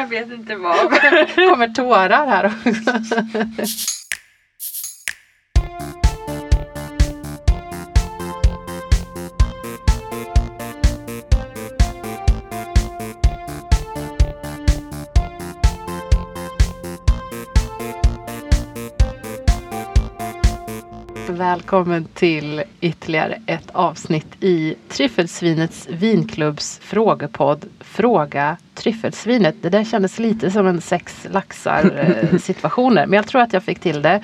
Jag vet inte vad. kommer tårar här också. Välkommen till ytterligare ett avsnitt i Tryffelsvinets vinklubbs frågepodd Fråga Tryffelsvinet. Det där kändes lite som en sex laxar eh, situationer men jag tror att jag fick till det.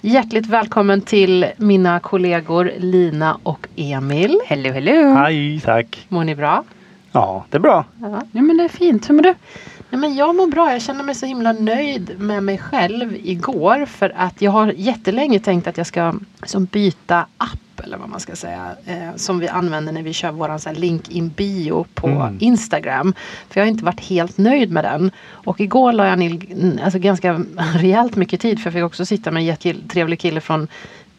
Hjärtligt välkommen till mina kollegor Lina och Emil. Hello, hello. Hej, tack. Mår ni bra? Ja, det är bra. Ja. Ja men det är fint. Hur mår du? Nej, men jag mår bra. Jag känner mig så himla nöjd med mig själv igår. För att jag har jättelänge tänkt att jag ska som byta app eller vad man ska säga. Eh, som vi använder när vi kör våran så här link in bio på Mm. Instagram. För jag har inte varit helt nöjd med den. Och igår la jag ner alltså, ganska rejält mycket tid. För jag fick också sitta med en jättetrevlig kille från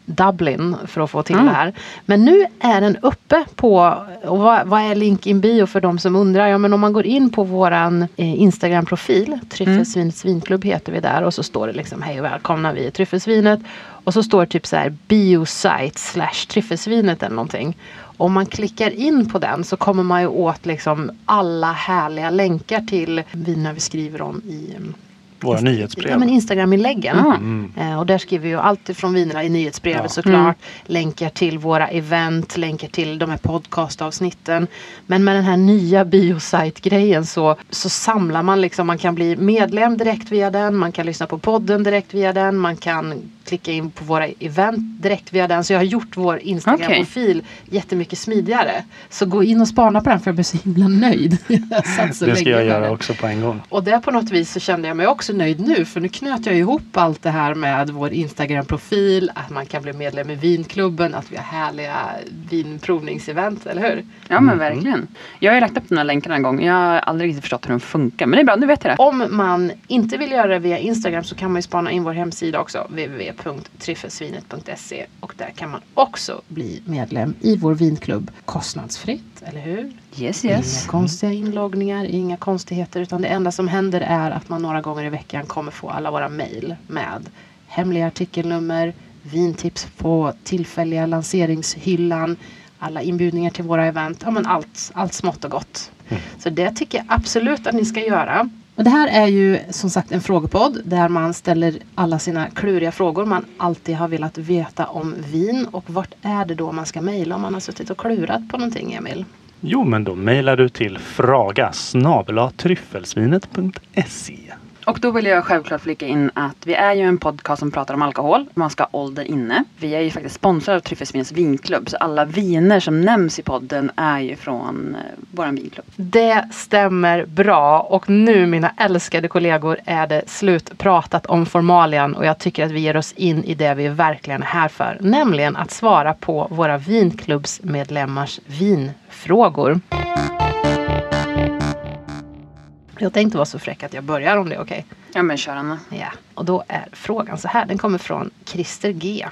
Dublin för att få till Mm. det här. Men nu är den uppe på, och vad, vad är link in bio för de som undrar? Ja men om man går in på våran eh, Instagram-profil, Tryffelsvinets vinklubb heter vi där och så står det liksom hej och välkomna vi är Tryffelsvinet. Och så står det typ så här biosite slash Tryffelsvinet eller någonting. Om man klickar in på den så kommer man ju åt liksom alla härliga länkar till viner vi skriver om i mm, Våra nyhetsbrev. Ja, men Instagram-inläggen. Ah. Mm. Eh, och där skriver vi ju allt ifrån vinerna i nyhetsbrevet Ja. såklart. Mm. Länkar till våra event, länkar till de här podcastavsnitten. Men med den här nya biosite-grejen så, så samlar man liksom, man kan bli medlem direkt via den, man kan lyssna på podden direkt via den, man kan klicka in på våra event direkt via den. Så jag har gjort vår Instagram-profil jättemycket smidigare. Så gå in och spana på den för jag blir så himla nöjd. Så Det ska jag göra också på en gång. Och där på något vis så kände jag mig också nöjd nu för nu knöt jag ihop allt det här med vår Instagram-profil, att man kan bli medlem i vinklubben, att vi har härliga vinprovningsevent, eller hur? Ja men verkligen. Jag har ju lagt upp den här länken en gång. Jag har aldrig riktigt förstått hur den funkar. Men det är bra, nu vet jag det. Om man inte vill göra det via Instagram så kan man ju spana in vår hemsida också, www.tryffelsvinet.se och där kan man också bli medlem i vår vinklubb kostnadsfritt, eller hur? Yes Inga yes. konstiga inloggningar, inga konstigheter utan det enda som händer är att man några gånger i veckan kommer få alla våra mejl med hemliga artikelnummer, vintips på tillfälliga lanseringshyllan, alla inbjudningar till våra event, ja men allt, allt smått och gott. Så det tycker jag absolut att ni ska göra. Och det här är ju som sagt en frågepodd där man ställer alla sina kluriga frågor man alltid har velat veta om vin. Och vart är det då man ska mejla om man har suttit och klurat på någonting Emil? Jo, men då mejlar du till fraga snabel-a tryffelsvinet.se. Och då vill jag självklart flika in att vi är ju en podcast som pratar om alkohol. Man ska ha ålder inne. Vi är ju faktiskt sponsrade av Tryffelsvins vinklubb. Så alla viner som nämns i podden är ju från eh, våran vinklubb. Det stämmer bra och nu mina älskade kollegor är det slutpratat om formalian och jag tycker att vi ger oss in i det vi verkligen är här för. Nämligen att svara på våra vinklubbsmedlemmars vinfrågor. Jag tänkte vara så fräck att jag börjar om det är okej. Ja men kör Anna. Ja, och då är frågan så här. Den kommer från Christer G.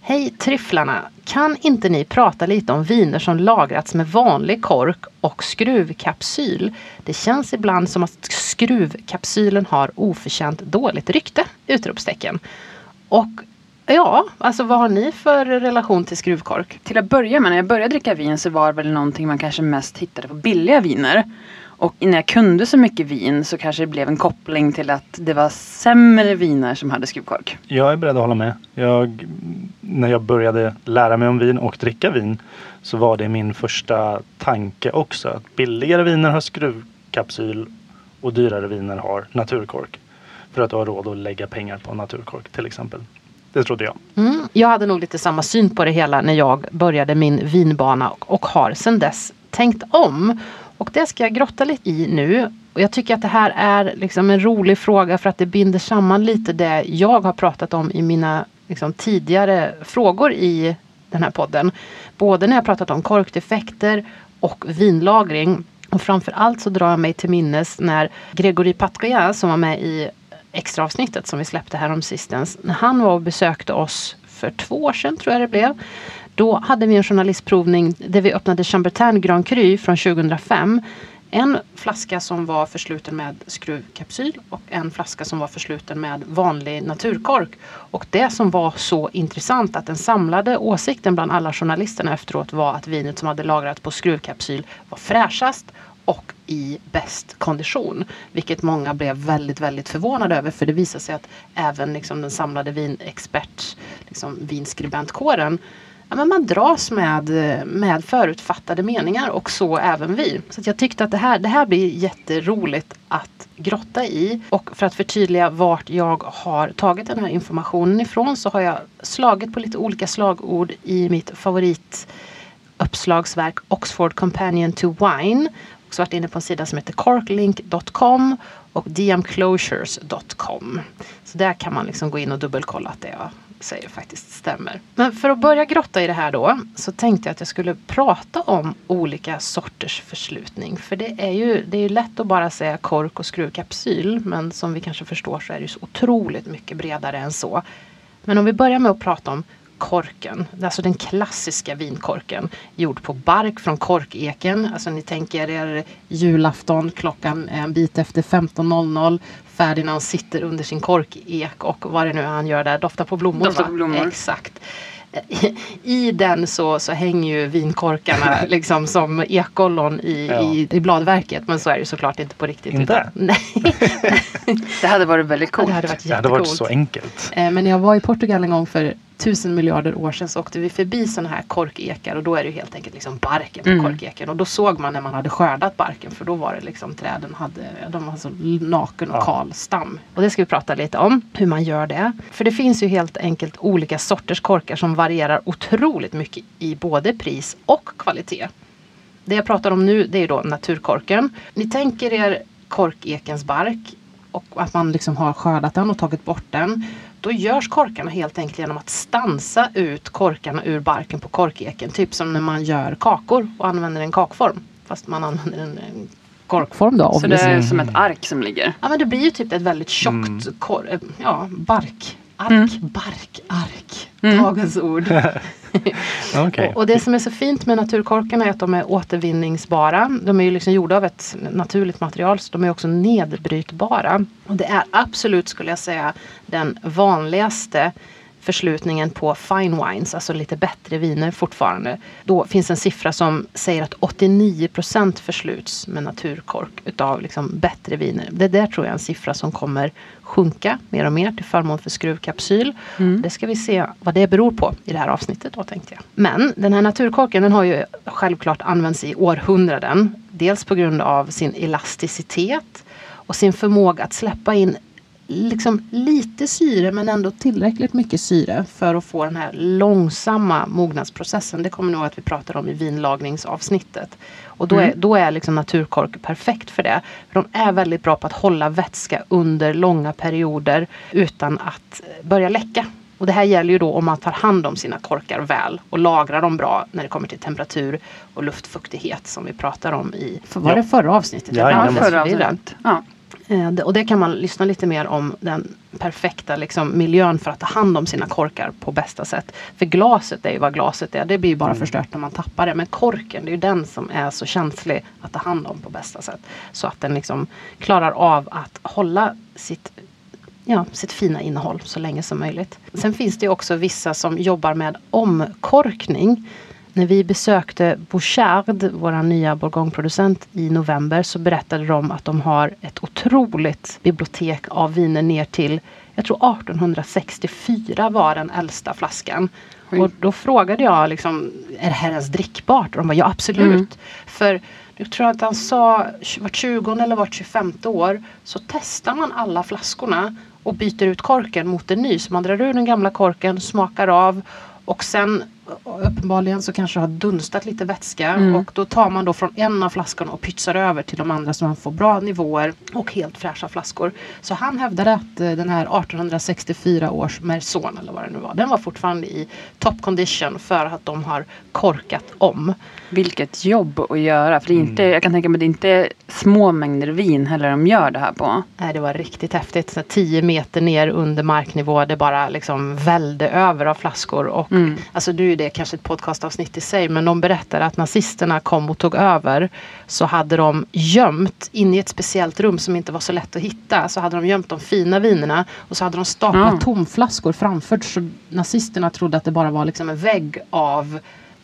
Hej tryfflarna! Kan inte ni prata lite om viner som lagrats med vanlig kork och skruvkapsyl? Det känns ibland som att skruvkapsylen har oförtjänt dåligt rykte! Utropstecken. Och ja, alltså vad har ni för relation till skruvkork? Till att börja med, när jag började dricka vin så var det väl någonting man kanske mest hittade på billiga viner. Och när jag kunde så mycket vin så kanske det blev en koppling till att det var sämre viner som hade skruvkork. Jag är beredd att hålla med. Jag, när jag började lära mig om vin och dricka vin så var det min första tanke också. Att billigare viner har skruvkapsyl och dyrare viner har naturkork. För att du har råd att lägga pengar på naturkork till exempel. Det trodde jag. Mm. Jag hade nog lite samma syn på det hela när jag började min vinbana och, och har sedan dess tänkt om. Och det ska jag grotta lite i nu. Och jag tycker att det här är liksom en rolig fråga för att det binder samman lite det jag har pratat om i mina liksom, tidigare frågor i den här podden. Både när jag pratat om korkdefekter och vinlagring. Och framför allt så drar jag mig till minnes när Gregory Patria som var med i extra avsnittet som vi släppte här om sistens. När han var och besökte oss för två år sedan tror jag det blev. Då hade vi en journalistprovning där vi öppnade Chambertin Grand Cru från 2005. En flaska som var försluten med skruvkapsyl och en flaska som var försluten med vanlig naturkork. Och det som var så intressant att den samlade åsikten bland alla journalisterna efteråt var att vinet som hade lagrats på skruvkapsyl var fräschast och i bäst kondition. Vilket många blev väldigt, väldigt förvånade över för det visade sig att även liksom den samlade vinexpert, liksom vinskribentkåren ja, men man dras med, med förutfattade meningar och så även vi. Så jag tyckte att det här, det här blir jätteroligt att grotta i. Och för att förtydliga vart jag har tagit den här informationen ifrån så har jag slagit på lite olika slagord i mitt favorituppslagsverk Oxford Companion to Wine. Också varit inne på en sida som heter corklink.com och dmclosures.com. Så där kan man liksom gå in och dubbelkolla att det är säger faktiskt stämmer. Men för att börja grotta i det här då så tänkte jag att jag skulle prata om olika sorters förslutning. För det är ju, det är ju lätt att bara säga kork och skruvkapsyl men som vi kanske förstår så är det ju så otroligt mycket bredare än så. Men om vi börjar med att prata om korken. Alltså den klassiska vinkorken. Gjord på bark från korkeken. Alltså ni tänker er julafton klockan en bit efter 15.00. Ferdinand sitter under sin korkek och vad det nu är han gör där. Doftar på blommor. Doftar på blommor. Exakt. I den så, så hänger ju vinkorkarna liksom som ekollon i, Ja. i, i bladverket. Men så är det såklart inte på riktigt. Inte? Utan, nej, Det hade varit väldigt Ja, coolt. det hade varit Det hade varit så enkelt. Eh, Men jag var i Portugal en gång för tusen miljarder år sedan så åkte vi förbi sådana här korkekar och då är det helt enkelt liksom barken på Mm. korkeken. Och då såg man när man hade skördat barken för då var det liksom träden hade, de var så naken och kal stam. Och det ska vi prata lite om, hur man gör det. För det finns ju helt enkelt olika sorters korkar som varierar otroligt mycket i både pris och kvalitet. Det jag pratar om nu det är då naturkorken. Ni tänker er korkekens bark och att man liksom har skördat den och tagit bort den. Då görs korkarna helt enkelt genom att stansa ut korkarna ur barken på korkeken. Typ som när man gör kakor och använder en kakform. Fast man använder en, en korkform då. Så det är som ett ark som ligger. Ja men det blir ju typ ett väldigt tjockt Mm. kor- eh, ja, bark. Ark, Mm. bark, ark. Mm. Dagens ord. Och, och det som är så fint med naturkorkarna är att de är återvinningsbara. De är ju liksom gjorda av ett naturligt material så de är också nedbrytbara. Och det är absolut skulle jag säga den vanligaste förslutningen på fine wines, alltså lite bättre viner fortfarande. Då finns en siffra som säger att 89% försluts med naturkork utav liksom bättre viner. Det där tror jag är en siffra som kommer sjunka mer och mer till förmån för skruvkapsyl. Mm. Det ska vi se vad det beror på i det här avsnittet då tänkte jag. Men den här naturkorken den har ju självklart använts i århundraden. Dels på grund av sin elasticitet och sin förmåga att släppa in liksom lite syre men ändå tillräckligt mycket syre för att få den här långsamma mognadsprocessen. Det kommer nog att vi pratar om i vinlagningsavsnittet. Och då är, Mm. då är liksom naturkork perfekt för det. För de är väldigt bra på att hålla vätska under långa perioder utan att eh, börja läcka. Och det här gäller ju då om man tar hand om sina korkar väl och lagrar dem bra när det kommer till temperatur och luftfuktighet som vi pratar om i var Ja. det förra avsnittet. Ja, Ja, förra avsnittet. Ja. Eh, Och det kan man lyssna lite mer om den perfekta liksom, miljön för att ta hand om sina korkar på bästa sätt. För glaset är ju vad glaset är. Det blir ju bara Mm. förstört när man tappar det. Men korken det är ju den som är så känslig att ta hand om på bästa sätt. Så att den liksom klarar av att hålla sitt ja, sitt fina innehåll så länge som möjligt. Sen finns det ju också vissa som jobbar med omkorkning. När vi besökte Bouchard, vår nya bourgogneproducent, i november så berättade de att de har ett otroligt bibliotek av viner ner till, jag tror 1864 var den äldsta flaskan. Oj. Och då frågade jag liksom, är det här ens drickbart? Och de bara, ja absolut. Mm. För jag tror att han sa vart 20 eller vart 25 år så testar man alla flaskorna och byter ut korken mot en ny. Så man drar ur den gamla korken, smakar av och sen uppenbarligen så kanske det har dunstat lite vätska Mm. och då tar man då från en av flaskorna och pytsar över till de andra så man får bra nivåer och helt fräscha flaskor. Så han hävdade att eh, den här 1864 års Merson eller vad det nu var, den var fortfarande i top condition för att de har korkat om. Vilket jobb att göra. För det är inte, Mm. jag kan tänka mig att det inte är små mängder vin heller de gör det här på. Nej, det var riktigt häftigt. Så 10 meter ner under marknivå. Det bara liksom välde över av flaskor. Och Mm. alltså, det, det kanske ett podcastavsnitt i sig, men de berättar att nazisterna kom och tog över så hade de gömt inne i ett speciellt rum som inte var så lätt att hitta. Så hade de gömt de fina vinerna och så hade de staplat Ja. tomflaskor framför så nazisterna trodde att det bara var liksom en vägg av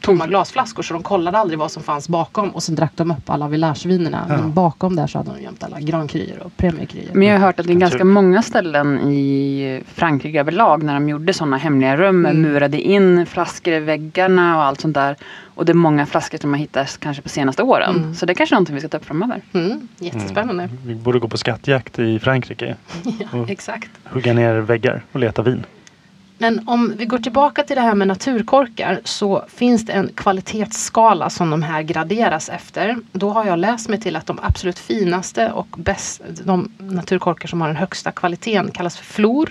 tomma glasflaskor så de kollade aldrig vad som fanns bakom och sen drack de upp alla villagevinerna. Ja. Men bakom där så hade de gömt alla Grand Cruer och Premier Cruer. Men jag har hört att det är ganska många ställen i Frankrike överlag när de gjorde sådana hemliga rum, Mm. murade in flaskor i väggarna och allt sånt där. Och det är många flaskor som har hittats kanske på senaste åren. Mm. Så det är kanske är någonting vi ska ta upp framöver. Mm, jättespännande. Vi borde gå på skattjakt i Frankrike. Ja, exakt. Hugga ner väggar och leta vin. Men om vi går tillbaka till det här med naturkorkar så finns det en kvalitetsskala som de här graderas efter. Då har jag läst mig till att de absolut finaste och bäst, de naturkorkar som har den högsta kvaliteten kallas för flor.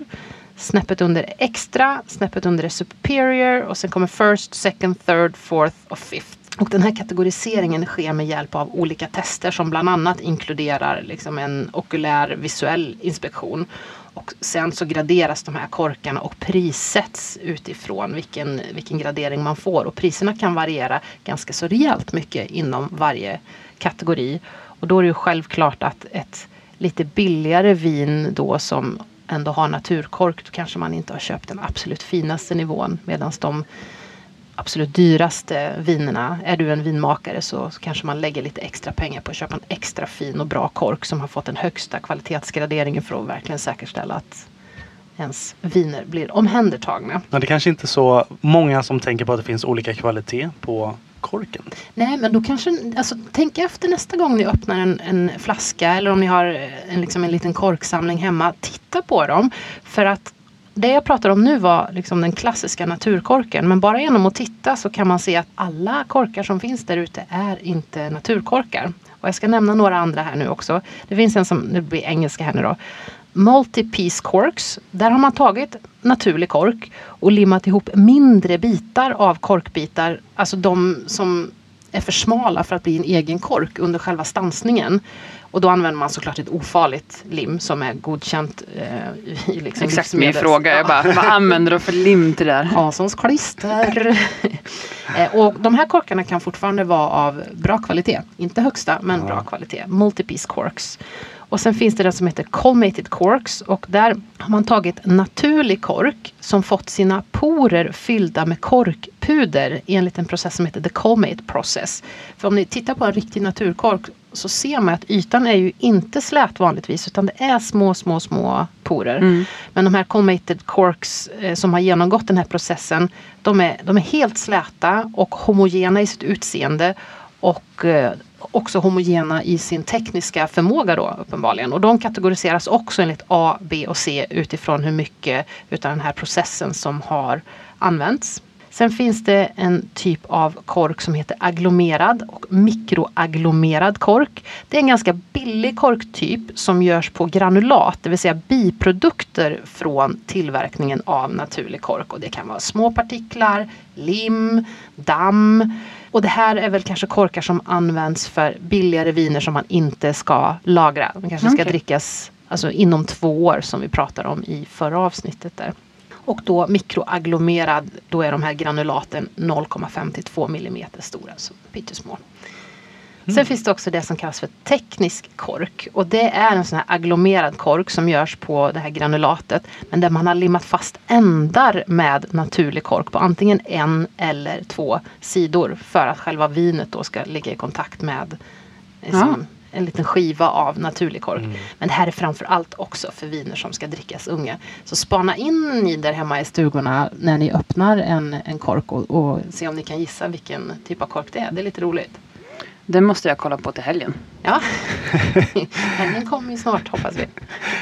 Snäppet under är extra, snäppet under är superior och sen kommer first, second, third, fourth och fifth. Och den här kategoriseringen sker med hjälp av olika tester som bland annat inkluderar liksom en okulär visuell inspektion. Och sen så graderas de här korkarna och prissätts utifrån vilken, vilken gradering man får. Och priserna kan variera ganska så rejält mycket inom varje kategori. Och då är det ju självklart att ett lite billigare vin då som ändå har naturkork, då kanske man inte har köpt den absolut finaste nivån. Medan de absolut dyraste vinerna, är du en vinmakare så kanske man lägger lite extra pengar på att köpa en extra fin och bra kork som har fått den högsta kvalitetsgraderingen för att verkligen säkerställa att ens viner blir omhändertagna. Men det kanske inte är så många som tänker på att det finns olika kvalitet på korken. Nej men då kanske, alltså tänk efter nästa gång ni öppnar en, en flaska eller om ni har en, liksom en liten korksamling hemma. Titta på dem. För att det jag pratar om nu var liksom den klassiska naturkorken. Men bara genom att titta så kan man se att alla korkar som finns där ute är inte naturkorkar. Och jag ska nämna några andra här nu också. Det finns en som, det blir engelska här nu då. Multi-piece corks. Där har man tagit naturlig kork och limmat ihop mindre bitar av korkbitar. Alltså de som är för smala för att bli en egen kork under själva stansningen. Och då använder man såklart ett ofarligt lim som är godkänt eh, i liksom Exakt min fråga. Jag bara, vad använder du för lim till det där? Hanssons klister. Eh, och de här korkarna kan fortfarande vara av bra kvalitet. Inte högsta, men Ja. bra kvalitet. Multipiece corks. Och sen finns det den som heter colmated corks och där har man tagit naturlig kork som fått sina porer fyllda med korkpuder enligt en process som heter the colmate process. För om ni tittar på en riktig naturkork så ser man att ytan är ju inte slät vanligtvis utan det är små, små, små porer. Mm. Men de här colmated corks eh, som har genomgått den här processen de är, de är helt släta och homogena i sitt utseende och eh, också homogena i sin tekniska förmåga då uppenbarligen. Och de kategoriseras också enligt A, B och C utifrån hur mycket utav den här processen som har använts. Sen finns det en typ av kork som heter agglomerad och mikroagglomerad kork. Det är en ganska billig korktyp som görs på granulat, det vill säga biprodukter från tillverkningen av naturlig kork. Och det kan vara små partiklar, lim, damm. Och det här är väl kanske korkar som används för billigare viner som man inte ska lagra. De kanske ska Okej. drickas alltså, inom två år som vi pratade om i förra avsnittet. där. Och då mikroagglomerad, då är de här granulaten 0,5 till 2 millimeter stora, så pyttesmå. Sen finns det också det som kallas för teknisk kork. Och det är en sån här agglomerad kork som görs på det här granulatet. Men där man har limmat fast ändar med naturlig kork på antingen en eller två sidor. För att själva vinet då ska ligga i kontakt med liksom, en liten skiva av naturlig kork. Men det här är framför allt också för viner som ska drickas unga. Så spana in ni där hemma i stugorna när ni öppnar en, en kork och, och se om ni kan gissa vilken typ av kork det är. Det är lite roligt. Det måste jag kolla på till helgen. Ja, helgen kommer ju snart hoppas vi.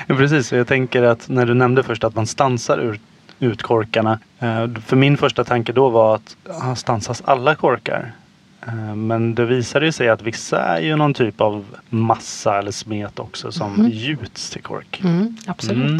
Ja, precis, jag tänker att när du nämnde först att man stansar ut, ut korkarna. Eh, för min första tanke då var att ah, stansas alla korkar? Eh, men det visade sig att vissa är ju någon typ av massa eller smet också som Mhm. gjuts till kork. Mm, absolut. Mm.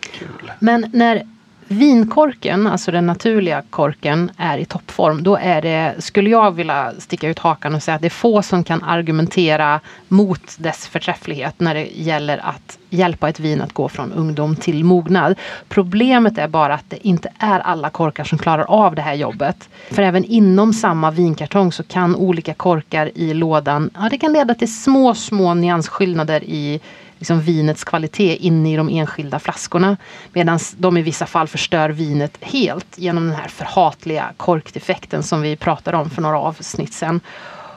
Kul. Men när vinkorken, alltså den naturliga korken, är i toppform, då är det, skulle jag vilja sticka ut hakan och säga att det är få som kan argumentera mot dess förträfflighet när det gäller att hjälpa ett vin att gå från ungdom till mognad. Problemet är bara att det inte är alla korkar som klarar av det här jobbet. För även inom samma vinkartong så kan olika korkar i lådan, ja det kan leda till små, små nyansskillnader i liksom vinets kvalitet inne i de enskilda flaskorna. Medan de i vissa fall förstör vinet helt genom den här förhatliga korkdefekten som vi pratade om för några avsnitt sedan.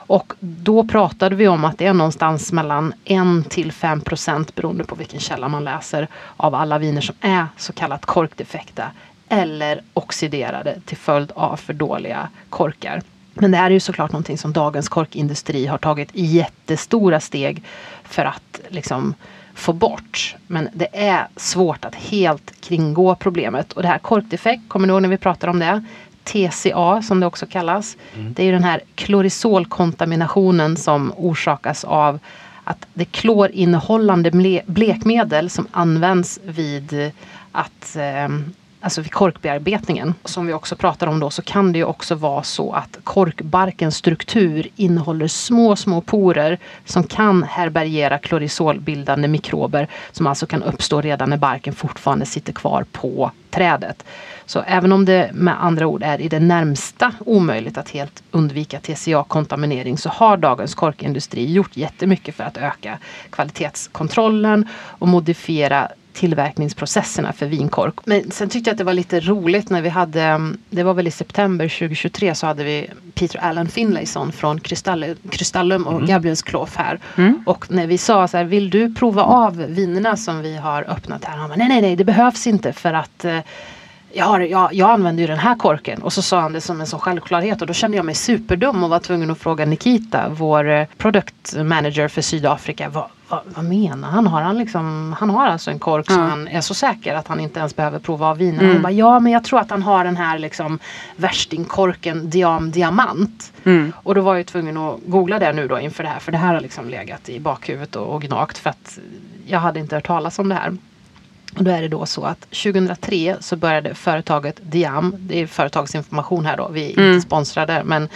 Och då pratade vi om att det är någonstans mellan 1 till 5 procent beroende på vilken källa man läser av alla viner som är så kallat korkdefekta eller oxiderade till följd av för dåliga korkar. Men det här är ju såklart någonting som dagens korkindustri har tagit jättestora steg för att liksom få bort. Men det är svårt att helt kringgå problemet. Och det här korkdefekt, kommer ni ihåg när vi pratade om det? TCA som det också kallas. Mm. Det är ju den här klorisolkontaminationen som orsakas av att det klorinnehållande blekmedel som används vid att eh, alltså vid korkbearbetningen, som vi också pratar om då, så kan det ju också vara så att korkbarkens struktur innehåller små, små porer som kan härbärgera klorisolbildande mikrober som alltså kan uppstå redan när barken fortfarande sitter kvar på trädet. Så även om det med andra ord är i det närmsta omöjligt att helt undvika TCA-kontaminering så har dagens korkindustri gjort jättemycket för att öka kvalitetskontrollen och modifiera tillverkningsprocesserna för vinkork. Men sen tyckte jag att det var lite roligt när vi hade, det var väl i september 2023 så hade vi Peter Allen Finlayson från Kristallum och mm. Gabriels Klof här. Mm. Och när vi sa så här, vill du prova av vinerna som vi har öppnat här? Han bara, nej nej nej det behövs inte för att eh, jag, har, jag, jag använder ju den här korken. Och så sa han det som en sån självklarhet och då kände jag mig superdum och var tvungen att fråga Nikita, vår eh, product manager för Sydafrika. Vad, vad, vad menar han? Har han, liksom, han har alltså en kork mm. som han är så säker att han inte ens behöver prova av viner. Mm. Han bara, ja men jag tror att han har den här liksom värstingkorken Diam Diamant. Mm. Och då var jag tvungen att googla det nu då inför det här. För det här har liksom legat i bakhuvudet och, och gnagt. För att jag hade inte hört talas om det här. Och då är det då så att 2003 så började företaget Diam, det är företagsinformation här då, vi är mm. inte sponsrade men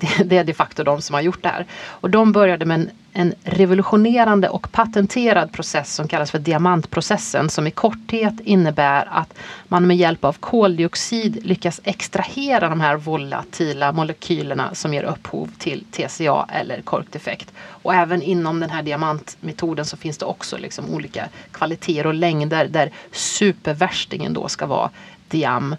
det, det, är de facto de som har gjort det här. Och de började med en, en, revolutionerande och patenterad process som kallas för diamantprocessen som i korthet innebär att man med hjälp av koldioxid lyckas extrahera de här volatila molekylerna som ger upphov till TCA eller korkdefekt. Och även inom den här diamantmetoden så finns det också liksom olika kvaliteter och längder där supervärstingen då ska vara diam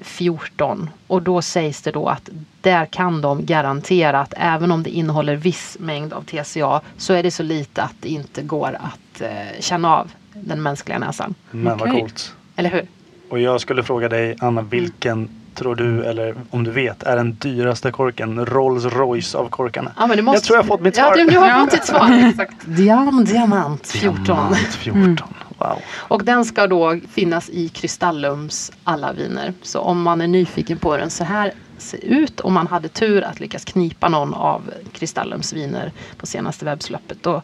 14 och då sägs det då att där kan de garantera att även om det innehåller viss mängd av TCA så är det så lite att det inte går att eh, känna av den mänskliga näsan. Men okay. vad coolt. Eller hur? Och jag skulle fråga dig Anna, vilken mm. tror du, eller om du vet, är den dyraste korken? Rolls Royce av korkarna. Ja, men du måste... Jag tror jag har fått mitt svar. Ja, du, du har fått ditt svar. Exakt. Diam, diamant 14. Diamant 14. Mm. Wow. Och den ska då finnas i Kristallums alla viner. Så om man är nyfiken på den så här ser ut om man hade tur att lyckas knipa någon av Kristallums viner på senaste webbsläppet. Då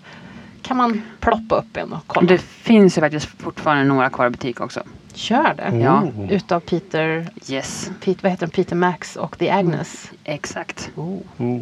kan man ploppa upp en och kolla. Det finns ju faktiskt fortfarande några kvar i butik också. Kör det? Ja. Oh. Utav Peter, yes. Peter, vad heter den? Peter Max och The Agnes. Mm. Exakt. Oh. Oh.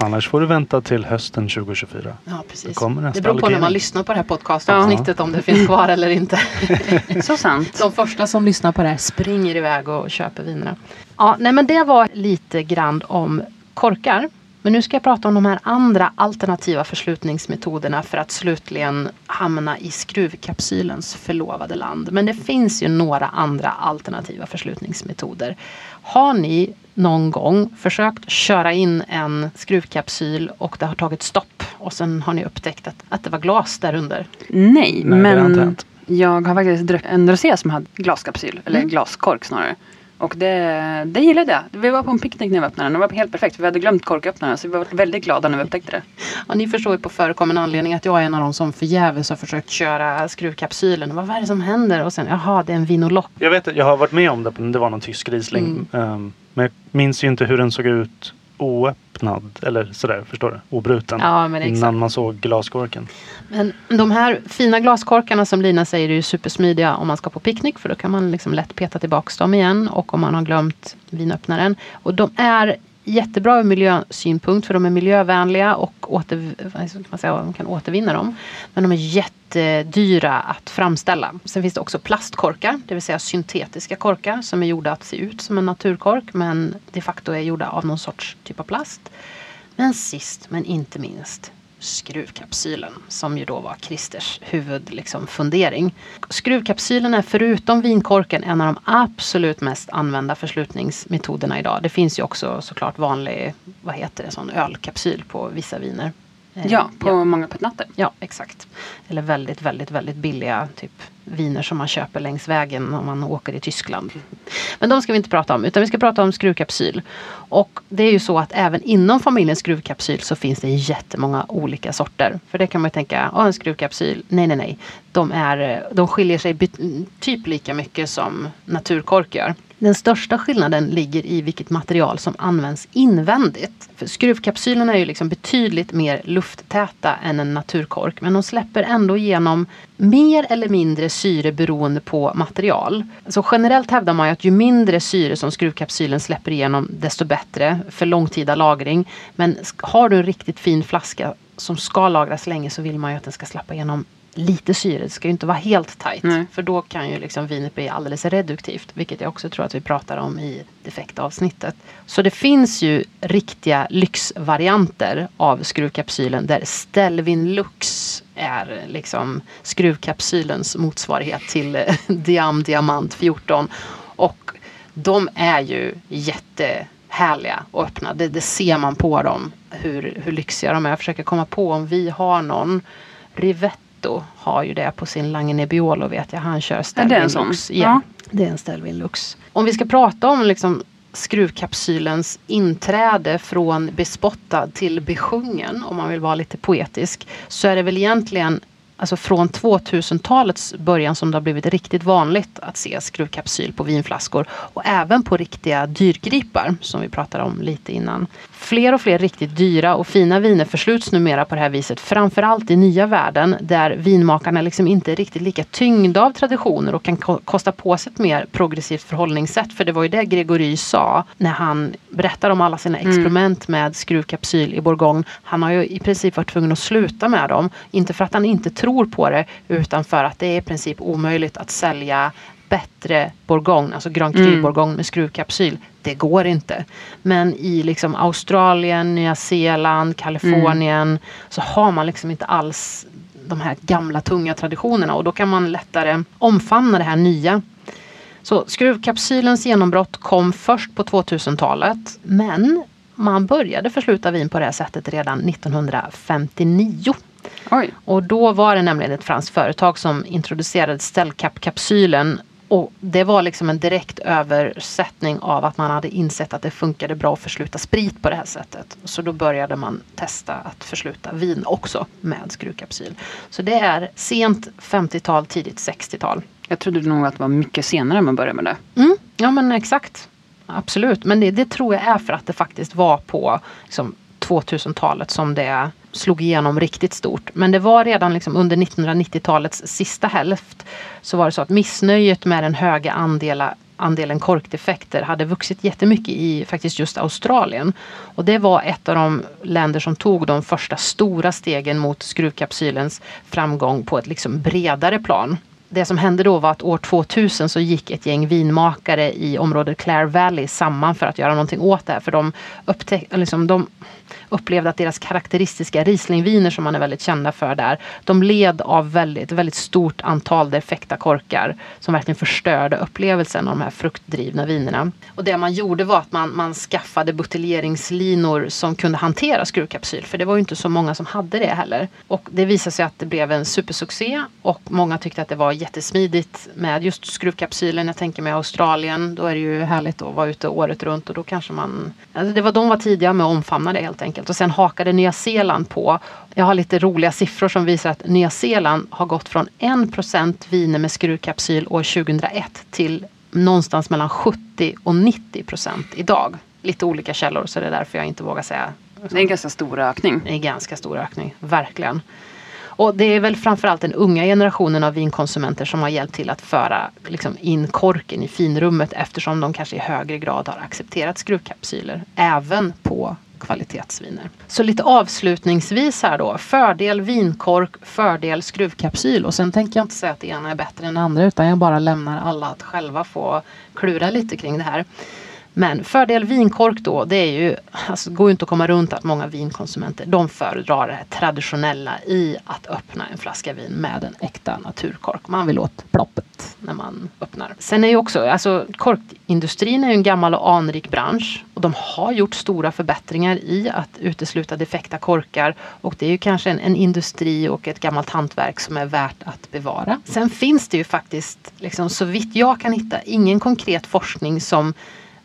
Annars får du vänta till hösten 2024. Ja, precis. Kommer det beror på när man lyssnar på det här podcastavsnittet ja. om det finns kvar eller inte. Så sant. De första som lyssnar på det här springer iväg och köper vinerna. Ja, nej men det var lite grann om korkar. Men nu ska jag prata om de här andra alternativa förslutningsmetoderna för att slutligen hamna i skruvkapsylens förlovade land. Men det finns ju några andra alternativa förslutningsmetoder. Har ni någon gång försökt köra in en skruvkapsyl och det har tagit stopp och sen har ni upptäckt att, att det var glas där under? Nej, Nej men jag har faktiskt druckit en rosé som hade glaskapsyl, eller mm. glaskork snarare. Och det, det gillade jag. Vi var på en picknick när vi öppnade den. Det var helt perfekt. Vi hade glömt korköppnaren så vi var väldigt glada när vi upptäckte det. Ja, ni förstår ju på förekommande anledning att jag är en av de som förgäves har försökt köra skruvkapsylen. Vad är det som händer? Och sen, jaha, det är en vinolock. Jag vet jag har varit med om det. Det var någon tysk Riesling. Mm. Um, men jag minns ju inte hur den såg ut oöppnad eller sådär, förstår du? Obruten. Ja, men innan exakt. man såg glaskorken. Men de här fina glaskorkarna som Lina säger är ju supersmidiga om man ska på picknick för då kan man liksom lätt peta tillbaks dem igen och om man har glömt vinöppnaren. Och de är jättebra ur miljösynpunkt för de är miljövänliga och åter, vad ska man, säga, man kan återvinna dem. Men de är jättedyra att framställa. Sen finns det också plastkorkar, det vill säga syntetiska korkar som är gjorda att se ut som en naturkork men de facto är gjorda av någon sorts typ av plast. Men sist men inte minst skruvkapsylen som ju då var Christers huvudfundering. Liksom, fundering. Skruvkapsylen är förutom vinkorken en av de absolut mest använda förslutningsmetoderna idag. Det finns ju också såklart vanlig, vad heter det, sån ölkapsyl på vissa viner. Eh, Ja, på många petnatter. Ja, exakt. Eller väldigt, väldigt, väldigt billiga typ viner som man köper längs vägen om man åker i Tyskland. Men de ska vi inte prata om, utan vi ska prata om skruvkapsyl. Och det är ju så att även inom familjen skruvkapsyl så finns det jättemånga olika sorter. För det kan man ju tänka, oh, en skruvkapsyl, nej, nej, nej. De, är, de skiljer sig typ lika mycket som naturkork gör. Den största skillnaden ligger i vilket material som används invändigt. För skruvkapsylerna är ju liksom betydligt mer lufttäta än en naturkork men de släpper ändå igenom mer eller mindre syre beroende på material. Så generellt hävdar man ju att ju mindre syre som skruvkapsylen släpper igenom desto bättre för långtida lagring. Men har du en riktigt fin flaska som ska lagras länge så vill man ju att den ska släppa igenom lite syre. Det ska ju inte vara helt tajt. Nej. För då kan ju liksom vinet bli alldeles reduktivt. Vilket jag också tror att vi pratar om i defektavsnittet. Så det finns ju riktiga lyxvarianter av skruvkapsylen där Stelvin Lux är liksom skruvkapsylens motsvarighet till eh, Diam Diamant 14. Och de är ju jättehärliga att öppna. Det, det ser man på dem hur, hur lyxiga de är. Jag försöker komma på om vi har någon Rivetto har ju det på sin Lange Nebbiolo vet jag. Han kör Stelvin? Lux. Ja. Ja, det är en Stelvin Lux. Om vi ska prata om liksom skruvkapsylens inträde från bespottad till besjungen, om man vill vara lite poetisk, så är det väl egentligen alltså från 2000-talets början som det har blivit riktigt vanligt att se skruvkapsyl på vinflaskor och även på riktiga dyrgripar som vi pratade om lite innan. Fler och fler riktigt dyra och fina viner försluts numera på det här viset, framförallt i nya världen där vinmakarna liksom inte är riktigt lika tyngda av traditioner och kan ko- kosta på sig ett mer progressivt förhållningssätt. För det var ju det Gregory sa när han berättade om alla sina experiment med skruvkapsyl i Bourgogne. Han har ju i princip varit tvungen att sluta med dem. Inte för att han inte tror på det utan för att det är i princip omöjligt att sälja bättre Bourgogne, alltså Grand Cru Mm. Bourgogne med skruvkapsyl. Det går inte. Men i liksom Australien, Nya Zeeland, Kalifornien så har man liksom inte alls de här gamla tunga traditionerna och då kan man lättare omfamna det här nya. Så skruvkapsylens genombrott kom först på 2000-talet men man började försluta vin på det här sättet redan 1959. Oj. Och då var det nämligen ett franskt företag som introducerade Stellcap-kapsylen. Och det var liksom en direkt översättning av att man hade insett att det funkade bra att försluta sprit på det här sättet. Så då började man testa att försluta vin också med skruvkapsyl. Så det är sent 50-tal, tidigt 60-tal. Jag trodde nog att det var mycket senare man började med det. Mm, ja men exakt. Absolut. Men det, det tror jag är för att det faktiskt var på liksom, 2000-talet som det slog igenom riktigt stort. Men det var redan liksom under 1990-talets sista hälft så var det så att missnöjet med den höga andela, andelen korkdefekter hade vuxit jättemycket i faktiskt just Australien. Och det var ett av de länder som tog de första stora stegen mot skruvkapsylens framgång på ett liksom bredare plan det som hände då var att år 2000 så gick ett gäng vinmakare i området Clare Valley samman för att göra någonting åt det här. För de, upptäck, liksom, de upplevde att deras karaktäristiska Rieslingviner som man är väldigt kända för där. De led av väldigt, väldigt stort antal defekta korkar som verkligen förstörde upplevelsen av de här fruktdrivna vinerna. Och det man gjorde var att man, man skaffade buteljeringslinor som kunde hantera skruvkapsyl. För det var ju inte så många som hade det heller. Och det visade sig att det blev en supersuccé och många tyckte att det var jättesmidigt med just skruvkapsylen. Jag tänker mig Australien, då är det ju härligt att vara ute året runt och då kanske man... Alltså det var, de var tidiga med att omfamna det helt enkelt. Och sen hakade Nya Zeeland på. Jag har lite roliga siffror som visar att Nya Zeeland har gått från 1% viner med skruvkapsyl år 2001 till någonstans mellan 70 och 90 procent idag. lite olika källor så det är därför jag inte vågar säga. Det är en ganska stor ökning. Det är en ganska stor ökning, verkligen. Och det är väl framförallt den unga generationen av vinkonsumenter som har hjälpt till att föra liksom, in korken i finrummet eftersom de kanske i högre grad har accepterat skruvkapsyler även på kvalitetsviner. Så lite avslutningsvis här då. Fördel vinkork, fördel skruvkapsyl. Och sen tänker jag inte säga att det ena är bättre än det andra utan jag bara lämnar alla att själva få klura lite kring det här. Men fördel vinkork då, det är ju, alltså går ju inte att komma runt att många vinkonsumenter de föredrar det här traditionella i att öppna en flaska vin med en äkta naturkork. Man vill åt ploppet när man öppnar. Sen är ju också, alltså korkindustrin är ju en gammal och anrik bransch och de har gjort stora förbättringar i att utesluta defekta korkar och det är ju kanske en, en industri och ett gammalt hantverk som är värt att bevara. Sen finns det ju faktiskt, liksom, så vitt jag kan hitta, ingen konkret forskning som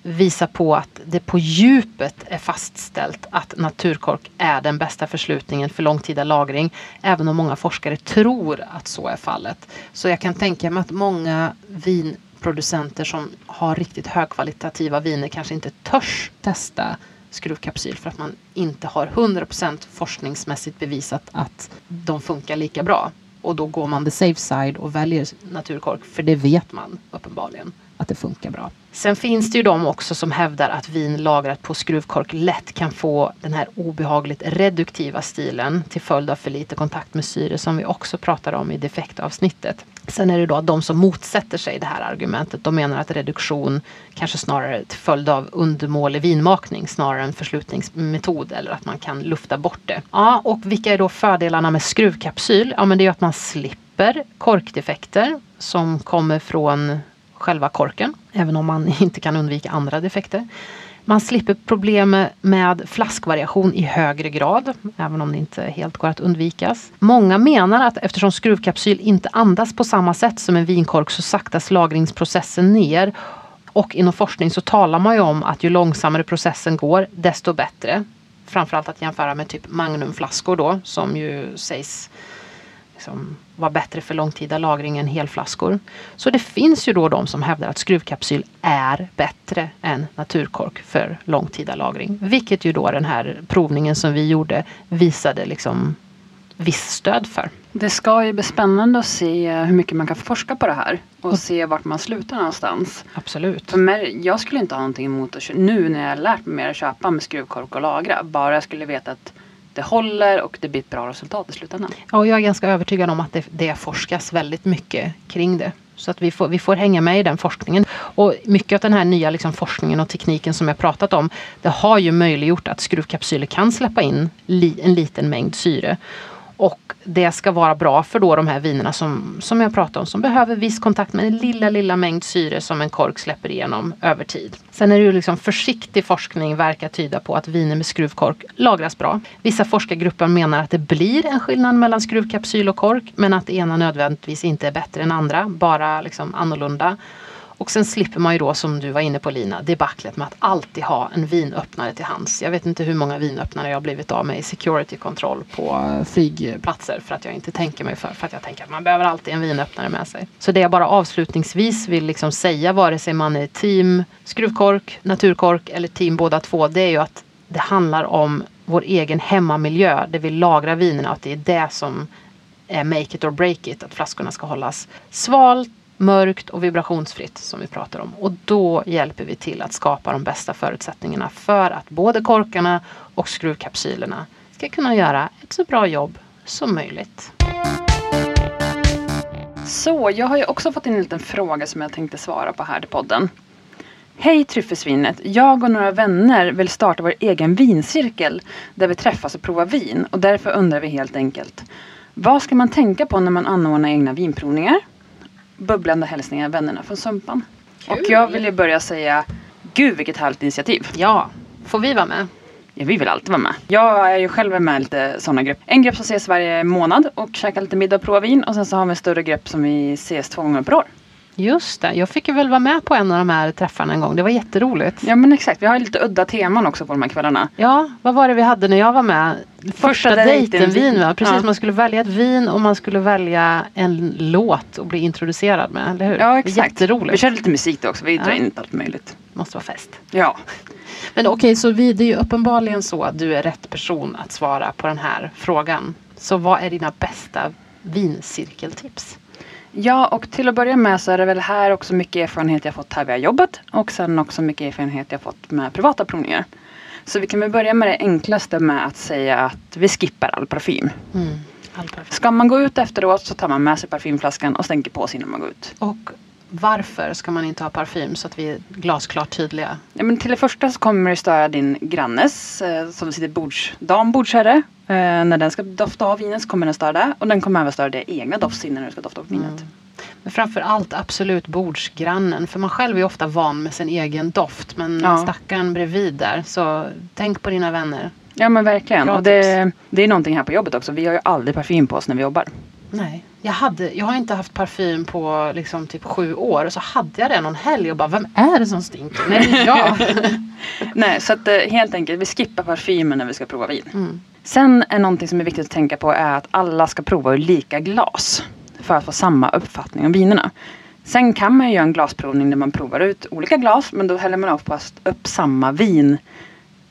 visar på att det på djupet är fastställt att naturkork är den bästa förslutningen för långtida lagring. Även om många forskare tror att så är fallet. Så jag kan tänka mig att många vinproducenter som har riktigt högkvalitativa viner kanske inte törs testa skruvkapsyl för att man inte har 100% forskningsmässigt bevisat att de funkar lika bra. Och då går man the safe side och väljer naturkork för det vet man uppenbarligen att det funkar bra. Sen finns det ju de också som hävdar att vin lagrat på skruvkork lätt kan få den här obehagligt reduktiva stilen till följd av för lite kontakt med syre som vi också pratade om i defektavsnittet. Sen är det då de som motsätter sig det här argumentet. De menar att reduktion kanske snarare till följd av undermålig vinmakning snarare än förslutningsmetod eller att man kan lufta bort det. Ja, och vilka är då fördelarna med skruvkapsyl? Ja, men det är att man slipper korkdefekter som kommer från själva korken, även om man inte kan undvika andra defekter. Man slipper problem med flaskvariation i högre grad, även om det inte helt går att undvikas. Många menar att eftersom skruvkapsyl inte andas på samma sätt som en vinkork så saktas lagringsprocessen ner. Och inom forskning så talar man ju om att ju långsammare processen går, desto bättre. Framförallt att jämföra med typ magnumflaskor då, som ju sägs liksom vara bättre för långtida lagring än helflaskor. Så det finns ju då de som hävdar att skruvkapsyl är bättre än naturkork för långtida lagring. Vilket ju då den här provningen som vi gjorde visade liksom viss stöd för. Det ska ju bli spännande att se hur mycket man kan forska på det här och mm. se vart man slutar någonstans. Absolut. För mig, jag skulle inte ha någonting emot att nu när jag lärt mig mer att köpa med skruvkork och lagra. Bara jag skulle veta att det håller och det blir ett bra resultat i slutändan. Ja, och jag är ganska övertygad om att det, det forskas väldigt mycket kring det. Så att vi får, vi får hänga med i den forskningen. Och mycket av den här nya liksom forskningen och tekniken som jag pratat om, det har ju möjliggjort att skruvkapsyler kan släppa in li, en liten mängd syre. Och det ska vara bra för då de här vinerna som, som jag pratade om som behöver viss kontakt med den lilla, lilla mängd syre som en kork släpper igenom över tid. Sen är det ju liksom försiktig forskning verkar tyda på att viner med skruvkork lagras bra. Vissa forskargrupper menar att det blir en skillnad mellan skruvkapsyl och kork men att det ena nödvändigtvis inte är bättre än andra, bara liksom annorlunda. Och sen slipper man ju då som du var inne på Lina, debaclet med att alltid ha en vinöppnare till hands. Jag vet inte hur många vinöppnare jag har blivit av med i security control på eh, flygplatser för att jag inte tänker mig för. För att jag tänker att man behöver alltid en vinöppnare med sig. Så det jag bara avslutningsvis vill liksom säga vare sig man är team skruvkork, naturkork eller team båda två. Det är ju att det handlar om vår egen hemmamiljö där vi lagrar vinerna och att det är det som är make it or break it. Att flaskorna ska hållas svalt mörkt och vibrationsfritt som vi pratar om. Och då hjälper vi till att skapa de bästa förutsättningarna för att både korkarna och skruvkapsylerna ska kunna göra ett så bra jobb som möjligt. Så, jag har ju också fått in en liten fråga som jag tänkte svara på här i podden. Hej Tryffelsvinet! Jag och några vänner vill starta vår egen vincirkel där vi träffas och provar vin och därför undrar vi helt enkelt Vad ska man tänka på när man anordnar egna vinprovningar? Bubblande hälsningar vännerna från Sumpan. Kul. Och jag vill ju börja säga Gud vilket härligt initiativ. Ja, får vi vara med? Ja, vi vill alltid vara med. Jag är ju själv med i lite sådana grupper. En grupp som ses varje månad och käkar lite middag och provar vin. Och sen så har vi en större grupp som vi ses två gånger per år. Just det, jag fick ju väl vara med på en av de här träffarna en gång. Det var jätteroligt. Ja men exakt, vi har lite udda teman också på de här kvällarna. Ja, vad var det vi hade när jag var med? Första, Första dejten vin va? Precis, ja. man skulle välja ett vin och man skulle välja en låt och bli introducerad med, eller hur? Ja exakt. Jätteroligt. Vi körde lite musik då också, vi drar ja. in allt möjligt. Måste vara fest. Ja. Men okej, så vi, det är ju uppenbarligen så att du är rätt person att svara på den här frågan. Så vad är dina bästa vincirkeltips? Ja, och till att börja med så är det väl här också mycket erfarenhet jag fått här via jobbet och sen också mycket erfarenhet jag fått med privata provningar. Så vi kan väl börja med det enklaste med att säga att vi skippar all parfym. Mm. All perfekt. Ska man gå ut efteråt så tar man med sig parfymflaskan och stänker på sig innan man går ut. Och varför ska man inte ha parfym så att vi är glasklart tydliga? Ja, men till det första så kommer det störa din grannes eh, som sitter bords, dam bordsherre. Eh, när den ska dofta av vinet så kommer den störa det. Och den kommer även störa det egna doftsinnen när du ska dofta av vinet. Mm. Men framför allt absolut bordsgrannen. För man själv är ofta van med sin egen doft. Men Ja. stackaren bredvid där. Så tänk på dina vänner. Ja men verkligen. Bra och det, det är någonting här på jobbet också. Vi har ju aldrig parfym på oss när vi jobbar. Nej. Jag, hade, jag har inte haft parfym på liksom typ sju år. Och så hade jag det någon helg och bara, vem är det som stinker? Nej, det är jag. Nej, så att eh, helt enkelt vi skippar parfymen när vi ska prova vin. Mm. Sen är någonting som är viktigt att tänka på är att alla ska prova ur lika glas. För att få samma uppfattning om vinerna. Sen kan man ju göra en glasprovning där man provar ut olika glas. Men då häller man oftast upp samma vin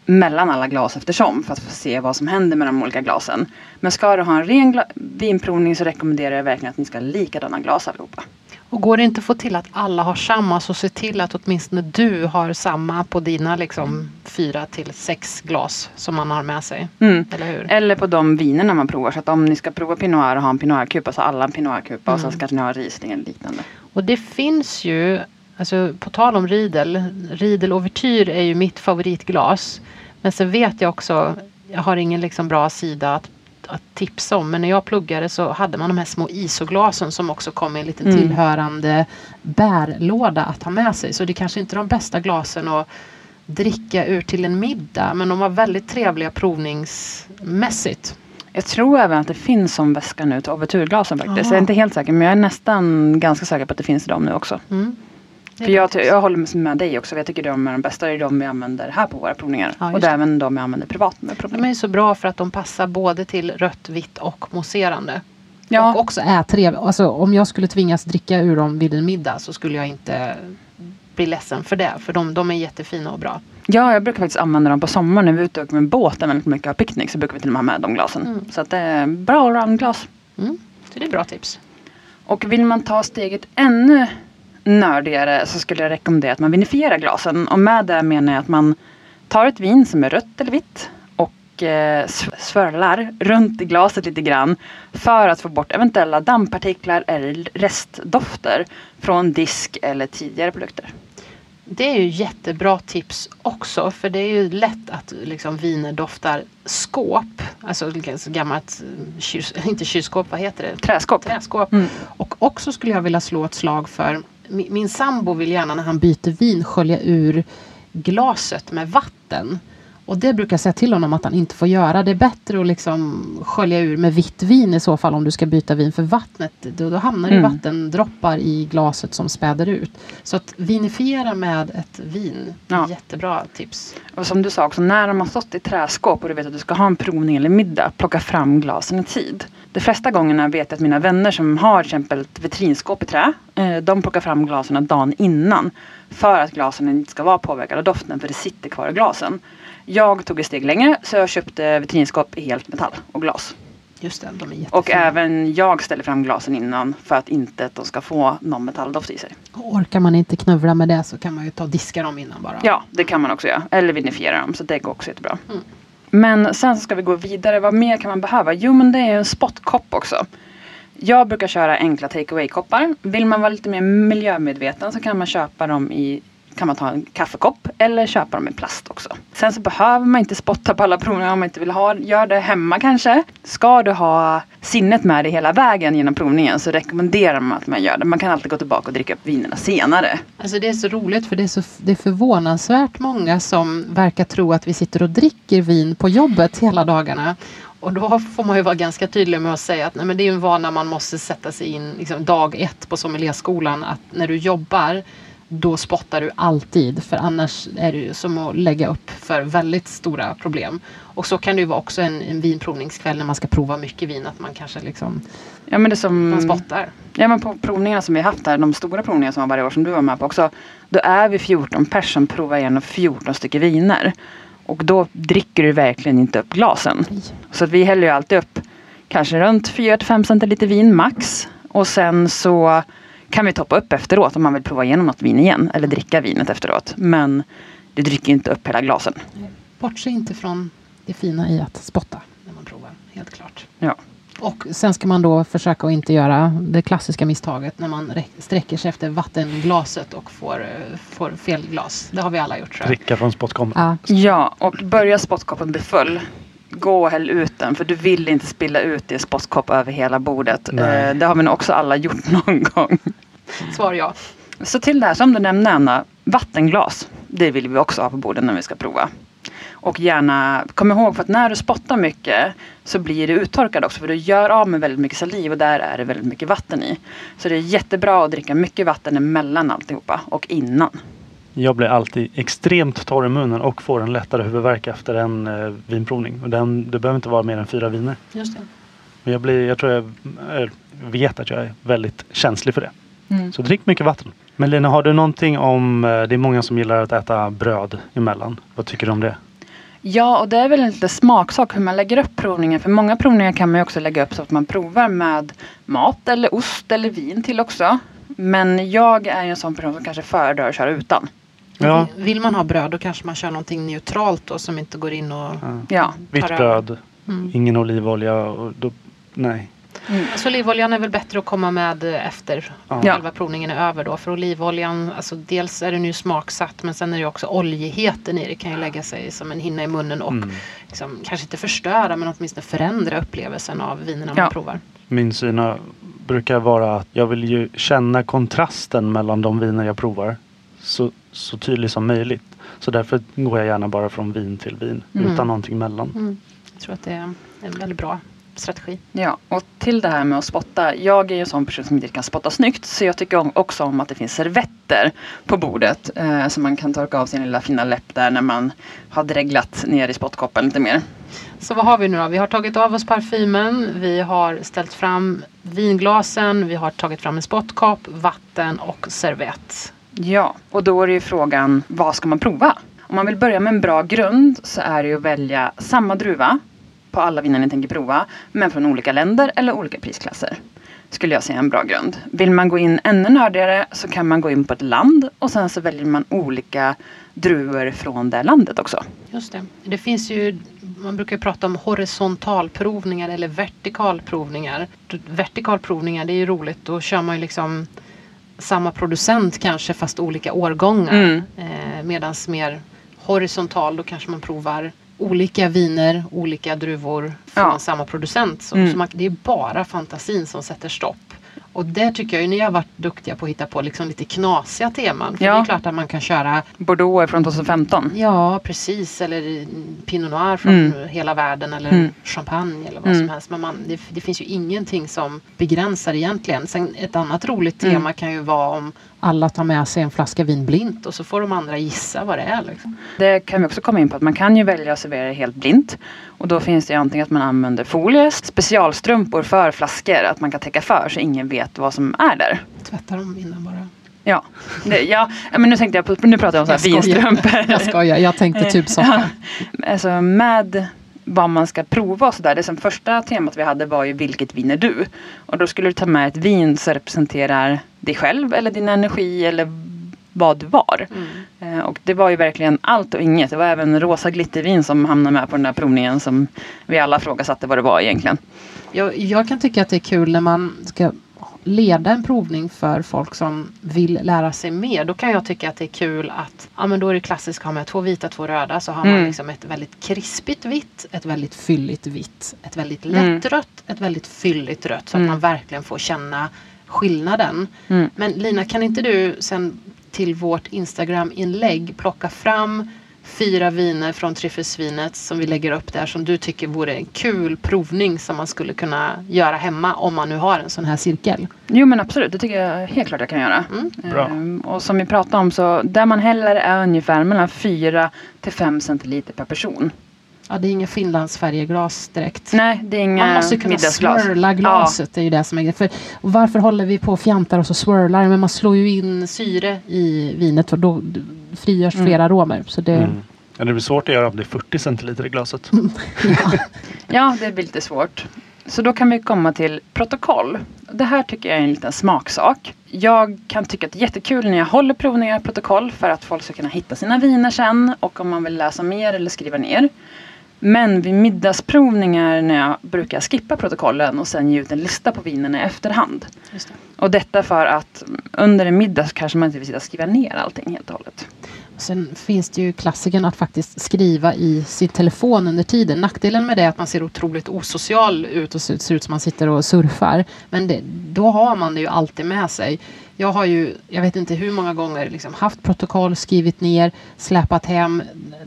mellan alla glas eftersom. För att få se vad som händer med de olika glasen. Men ska du ha en ren vinprovning så rekommenderar jag verkligen att ni ska ha likadana glas allihopa. Och går det inte att få till att alla har samma så se till att åtminstone du har samma på dina liksom fyra till sex glas som man har med sig. Mm. Eller hur? Eller på de vinerna man provar. Så att om ni ska prova Pinot Noir och ha en Pinot Noir-kupa så alla en Pinot Noir-kupa. Och sen Mm. kanske ni har Riesling eller liknande. Och det finns ju, alltså på tal om Riedel, Riedel Ouvertyr är ju mitt favoritglas. Men sen vet jag också, jag har ingen liksom bra sida att, att tipsa om. Men när jag pluggade så hade man de här små isoglasen som också kom med en liten Mm. tillhörande bärlåda att ha med sig. Så det kanske inte är de bästa glasen att dricka ur till en middag. Men de var väldigt trevliga provningsmässigt. Jag tror även att det finns som väska nu till ouvertyrglasen faktiskt. Aha. Jag är inte helt säker men jag är nästan ganska säker på att det finns i dem nu också. Mm. För jag, jag håller med dig också. Jag tycker de är de bästa. Det är de vi använder här på våra provningar. Ja, och det är även de jag använder privat med De är så bra för att de passar både till rött, vitt och mousserande. Ja. Och också är trevliga. Alltså, om jag skulle tvingas dricka ur dem vid en middag så skulle jag inte bli ledsen för det. För de, de är jättefina och bra. Ja, jag brukar faktiskt använda dem på sommaren när vi är ute och åker med båten väldigt mycket har picknick. Så brukar vi till och med ha med de glasen. Mm. Så att det är bra allround-glas. Mm. Så det är bra tips. Och vill man ta steget ännu nördigare så skulle jag rekommendera att man vinifierar glasen. Och med det menar jag att man tar ett vin som är rött eller vitt och eh, sv- svärlar runt i glaset lite grann för att få bort eventuella dammpartiklar eller restdofter från disk eller tidigare produkter. Det är ju jättebra tips också. För det är ju lätt att liksom, viner doftar skåp. Alltså gammalt, eh, kyls, inte kylskåp, vad heter det? Träskåp. Träskåp. Mm. Och också skulle jag vilja slå ett slag för min, min sambo vill gärna när han byter vin skölja ur glaset med vatten. Och det brukar jag säga till honom att han inte får göra. Det är bättre att liksom skölja ur med vitt vin i så fall om du ska byta vin. För vattnet, då, då hamnar Mm. vattendroppar i glaset som späder ut. Så att vinifiera med ett vin, Ja. jättebra tips. Och som du sa också, när de har stått i träskåp och du vet att du ska ha en provning eller middag, plocka fram glasen i tid. De flesta gångerna vet jag att mina vänner som har till exempel ett vitrinskåp i trä, eh, de plockar fram glasen dagen innan. För att glasen inte ska vara påverkade av doften, för det sitter kvar i glasen. Jag tog ett steg längre, så jag köpte vitrinskåp i helt metall och glas. Just det, de är jättefina. Och även jag ställer fram glasen innan för att inte att de ska få någon metalldoft i sig. Och orkar man inte knövla med det så kan man ju ta och diska dem innan bara. Ja, det kan man också göra. Eller vinifiera dem, så det går också jättebra. Mm. Men sen ska vi gå vidare. Vad mer kan man behöva? Jo, men det är en spottkopp också. Jag brukar köra enkla take away-koppar. Vill man vara lite mer miljömedveten så kan man köpa dem i kan man ta en kaffekopp eller köpa dem i plast också. Sen så behöver man inte spotta på alla provningar om man inte vill ha Gör det hemma kanske. Ska du ha sinnet med dig hela vägen genom provningen så rekommenderar man att man gör det. Man kan alltid gå tillbaka och dricka upp vinerna senare. Alltså det är så roligt för det är, så, det är förvånansvärt många som verkar tro att vi sitter och dricker vin på jobbet hela dagarna. Och då får man ju vara ganska tydlig med att säga att nej, men det är en vana man måste sätta sig in liksom, dag ett på sommelierskolan. Att när du jobbar då spottar du alltid för annars är det ju som att lägga upp för väldigt stora problem. Och så kan det ju vara också en, en vinprovningskväll när man ska prova mycket vin att man kanske liksom Ja men det som... man spottar. Ja men på provningarna som vi har haft här, de stora provningarna som var varje år som du var med på också. Då är vi 14 pers som provar igenom 14 stycken viner. Och då dricker du verkligen inte upp glasen. Nej. Så att vi häller ju alltid upp kanske runt 4-5 centiliter vin max. Och sen så kan vi toppa upp efteråt om man vill prova igenom något vin igen. Eller dricka vinet efteråt. Men du dricker inte upp hela glasen. Bortse inte från det fina i att spotta när man provar, helt klart. Ja. Och sen ska man då försöka att inte göra det klassiska misstaget när man räck- sträcker sig efter vattenglaset och får, får fel glas. Det har vi alla gjort tror jag. Dricka från spottkoppen. Ja. Ja, och börjar spottkoppen bli full. Gå och häll ut den för du vill inte spilla ut i spottkopp över hela bordet. Nej. Eh, det har vi nog också alla gjort någon gång. Svar ja. Så till det här som du nämnde Anna, vattenglas. Det vill vi också ha på bordet när vi ska prova. Och gärna, kom ihåg för att när du spottar mycket så blir det uttorkad också för du gör av med väldigt mycket saliv och där är det väldigt mycket vatten i. Så det är jättebra att dricka mycket vatten emellan alltihopa och innan. Jag blir alltid extremt torr i munnen och får en lättare huvudvärk efter en eh, vinprovning. Och den, det behöver inte vara mer än fyra viner. Just det. Men jag, blir, jag tror jag eh, vet att jag är väldigt känslig för det. Mm. Så drick mycket vatten. Men Lina, har du någonting om, eh, det är många som gillar att äta bröd emellan. Vad tycker du om det? Ja, och det är väl en lite smaksak hur man lägger upp provningen. För många provningar kan man ju också lägga upp så att man provar med mat eller ost eller vin till också. Men jag är ju en sån person som kanske föredrar att köra utan. Ja, Vill man ha bröd då kanske man kör någonting neutralt då som inte går in och... ja. Vitt bröd, Mm. ingen olivolja och då, nej. Alltså olivoljan är väl bättre att komma med efter Ja. Ja. själva provningen är över då. För olivoljan, alltså dels är den ju smaksatt men sen är det också oljeheten i det kan ju lägga sig som en hinna i munnen och Mm. liksom, kanske inte förstöra men åtminstone förändra upplevelsen av vinerna Ja. man provar. Min syna brukar vara att jag vill ju känna kontrasten mellan de viner jag provar så, så tydlig som möjligt. Så därför går jag gärna bara från vin till vin Mm. utan någonting mellan. Mm. Jag tror att det är en väldigt bra strategi. Ja, och till det här med att spotta. Jag är ju en sån person som inte kan spotta snyggt. Så jag tycker också om att det finns servetter på bordet. Eh, så man kan torka av sin lilla fina läpp där när man har dreglat ner i spottkoppen lite mer. Så vad har vi nu då? Vi har tagit av oss parfymen, vi har ställt fram vinglasen, vi har tagit fram en spottkopp, vatten och servett. Ja, och då är det ju frågan vad ska man prova? Om man vill börja med en bra grund så är det ju att välja samma druva på alla viner ni tänker prova. Men från olika länder eller olika prisklasser. Skulle jag säga en bra grund. Vill man gå in ännu nördigare så kan man gå in på ett land och sen så väljer man olika druvor från det landet också. Just det. Det finns ju, man brukar ju prata om horisontalprovningar eller vertikalprovningar. Vertikalprovningar, det är ju roligt. Då kör man ju liksom samma producent kanske fast olika årgångar. Mm. Eh, Medan mer horisontal, då kanske man provar olika viner, olika druvor från Ja. samma producent. Så, Mm. så man, det är bara fantasin som sätter stopp. Och där tycker jag ju ni har varit duktiga på att hitta på liksom lite knasiga teman. För Ja. det är klart att man kan köra Bordeaux från 2015. Ja, precis. Eller Pinot Noir från Mm. hela världen eller Mm. champagne eller vad Mm. som helst. Men man, det, det finns ju ingenting som begränsar egentligen. Sen ett annat roligt Mm. tema kan ju vara om alla tar med sig en flaska vin blint och så får de andra gissa vad det är. Liksom. Det kan vi också komma in på att man kan ju välja att servera helt blint. Och då finns det ju antingen att man använder folie, specialstrumpor för flaskor, att man kan täcka för så ingen vet vad som är där. Tvätta dem innan bara. Ja, det, ja men nu tänkte jag på, nu pratar jag om så här Jag skojar. vinstrumpor. Jag skojar, jag tänkte typ soppa. Alltså med vad man ska prova och sådär. Det som första temat vi hade var ju vilket vin är du? Och då skulle du ta med ett vin som representerar dig själv eller din energi eller vad du var. Mm. Eh, Och det var ju verkligen allt och inget. Det var även rosa glittervin som hamnade med på den där provningen som vi alla frågasatte vad det var egentligen. Jag, jag kan tycka att det är kul när man ska leda en provning för folk som vill lära sig mer. Då kan jag tycka att det är kul att, ja men då är det klassiskt att ha med två vita, två röda. Så har man Mm. liksom ett väldigt krispigt vitt, ett väldigt fylligt vitt, ett väldigt Mm. lätt rött, ett väldigt fylligt rött. Så Mm. att man verkligen får känna skillnaden. Mm. Men Lina, kan inte du sen till vårt Instagram-inlägg plocka fram fyra viner från tryffelsvinet som vi lägger upp där som du tycker vore en kul provning som man skulle kunna göra hemma om man nu har en sån här cirkel. Jo men absolut, det tycker jag helt klart jag kan göra. Mm. Bra. Ehm, och som vi pratade om så där man häller är ungefär mellan 4 till 5 centiliter per person. Ja, det är inga Finlandsfärjeglas direkt. Nej, det är inga Man måste kunna swirla glaset. Det är ju det som är för, och Varför håller vi på och fjantar och så swirlar? Men man slår ju in syre i vinet för då frigörs Mm. flera aromer. Så det, Mm. Ja, det blir svårt att göra om det är 40 centiliter i glaset. Ja, det blir lite svårt. Så då kan vi komma till protokoll. Det här tycker jag är en liten smaksak. Jag kan tycka att det är jättekul när jag håller provningar i protokoll för att folk ska kunna hitta sina viner sen och om man vill läsa mer eller skriva ner. Men vid middagsprovningar när jag brukar skippa protokollen och sen ge ut en lista på vinerna i efterhand. Det. Och detta för att under en middag så kanske man inte vill sitta och skriva ner allting helt och hållet. Sen finns det ju klassikern att faktiskt skriva i sin telefon under tiden. Nackdelen med det är att man ser otroligt osocial ut och ser ut som man sitter och surfar. Men det, då har man det ju alltid med sig. Jag har ju, jag vet inte hur många gånger, liksom haft protokoll, skrivit ner, släpat hem.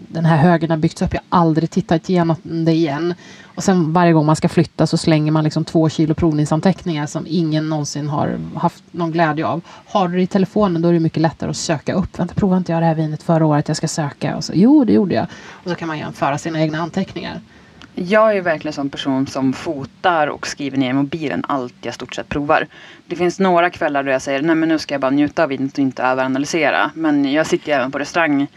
Den här högen har byggts upp. Jag har aldrig tittat igenom det igen. Och sen varje gång man ska flytta så slänger man liksom två kilo provningsanteckningar som ingen någonsin har haft någon glädje av. Har du det i telefonen då är det mycket lättare att söka upp. Vänta, provade inte jag det här vinet förra året? Jag ska söka. Och så, jo, det gjorde jag. Och så kan man jämföra sina egna anteckningar. Jag är verkligen en sån person som fotar och skriver ner i mobilen allt jag stort sett provar. Det finns några kvällar då jag säger nej men nu ska jag bara njuta av vinet och inte överanalysera. Men jag sitter ju även på restaurang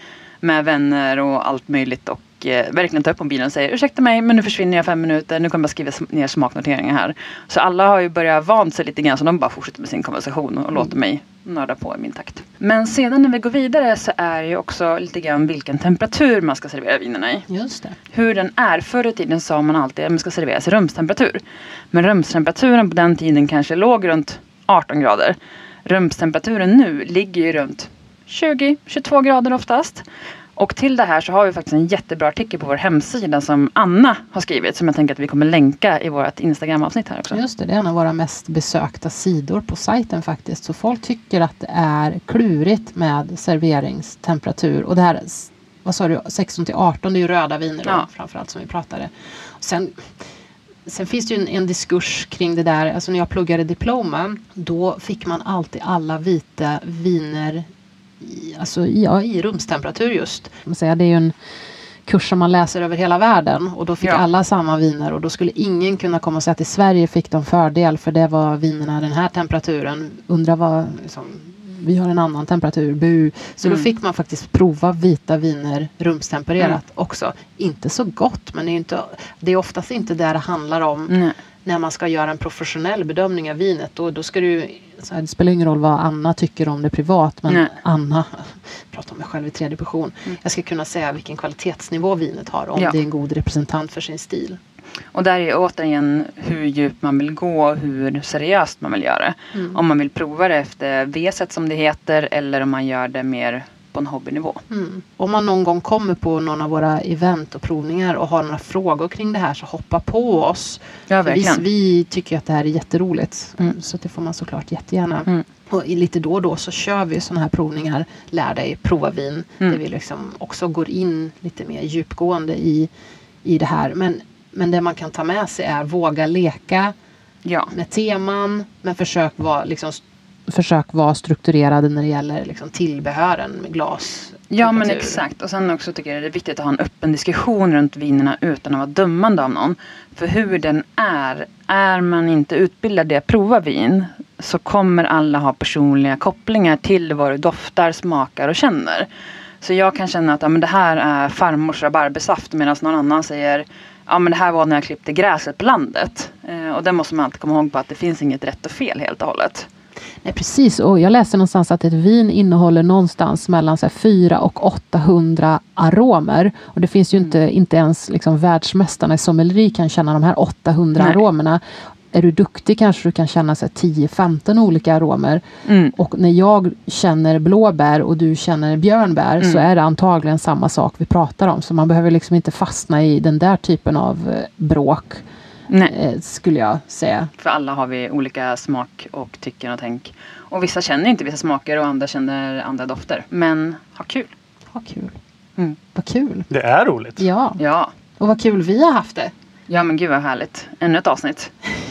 med vänner och allt möjligt och eh, verkligen tar upp mobilen och säger ursäkta mig men nu försvinner jag fem minuter, nu kommer jag skriva ner smaknoteringar här. Så alla har ju börjat vant sig lite grann så de bara fortsätter med sin konversation och låter mig nörda på i min takt. Men sedan när vi går vidare så är det ju också lite grann vilken temperatur man ska servera vinerna i Just det. hur den är. Förr i tiden sa man alltid att den ska serveras i rumstemperatur. Men rumstemperaturen på den tiden kanske låg runt 18 grader. Rumstemperaturen nu ligger ju runt 20-22 grader oftast. Och till det här så har vi faktiskt en jättebra artikel på vår hemsida som Anna har skrivit som jag tänker att vi kommer länka i vårt Instagram-avsnitt här också. Just det, det är en av våra mest besökta sidor på sajten faktiskt. Så folk tycker att det är klurigt med serveringstemperatur. Och det här, vad sa du, 16 till 18, det är ju röda viner då, Ja. framförallt som vi pratade. Och sen, sen finns det ju en, en diskurs kring det där, alltså när jag pluggade diploma, då fick man alltid alla vita viner i, alltså, ja, i rumstemperatur just. Det är ju en kurs som man läser över hela världen och då fick Ja. alla samma viner och då skulle ingen kunna komma och säga att i Sverige fick de fördel för det var vinerna den här temperaturen. Undra vad, liksom, vi har en annan temperatur, bu. Så då Mm. fick man faktiskt prova vita viner rumstempererat Mm. också. Inte så gott men det är, inte, det är oftast inte det det handlar om Nej. När man ska göra en professionell bedömning av vinet. Då, då ska du, så här, det spelar ingen roll vad Anna tycker om det privat. Men Nej. Anna, pratar om mig själv i tredje person. Mm. Jag ska kunna säga vilken kvalitetsnivå vinet har. Om Ja. det är en god representant för sin stil. Och där är återigen hur djupt man vill gå och hur seriöst man vill göra. Mm. Om man vill prova det efter V-set som det heter eller om man gör det mer på en hobbynivå. Mm. Om man någon gång kommer på någon av våra event och provningar och har några frågor kring det här så hoppa på oss. Ja, För vi, tycker att det här är jätteroligt. Mm. Så det får man såklart jättegärna. Mm. Och lite då och då så kör vi sådana här provningar. Lär dig prova vin. Mm. Där vi liksom också går in lite mer djupgående i, i det här. Men, men det man kan ta med sig är våga leka Ja. med teman. Men försök vara, liksom, försök vara strukturerade när det gäller liksom, tillbehören med glas. Ja men exakt. Och sen också tycker jag det är viktigt att ha en öppen diskussion runt vinerna utan att vara dömande av någon. För hur den är, är man inte utbildad i att prova vin så kommer alla ha personliga kopplingar till vad du doftar, smakar och känner. Så jag kan känna att ja, men det här är farmors rabarbersaft medan någon annan säger ja men det här var när jag klippte gräset på landet. Eh, och det måste man alltid komma ihåg på att det finns inget rätt och fel helt och hållet. Nej, precis. Och jag läste någonstans att ett vin innehåller någonstans mellan så här, 4 och 800 aromer. Och det finns ju Mm. inte, inte ens liksom, världsmästarna i sommelier kan känna de här 800 Nej. aromerna. Är du duktig kanske du kan känna så här, 10-15 olika aromer. Mm. Och när jag känner blåbär och du känner björnbär så Mm. är det antagligen samma sak vi pratar om. Så man behöver liksom inte fastna i den där typen av eh, bråk. Nej. Eh, skulle jag säga. För alla har vi olika smak och tycken och tänk. Och vissa känner inte vissa smaker och andra känner andra dofter. Men ha kul. Vad kul. Mm. Vad kul. Det är roligt. Ja. Ja. Och vad kul vi har haft det. Ja men gud vad härligt. Ännu ett avsnitt.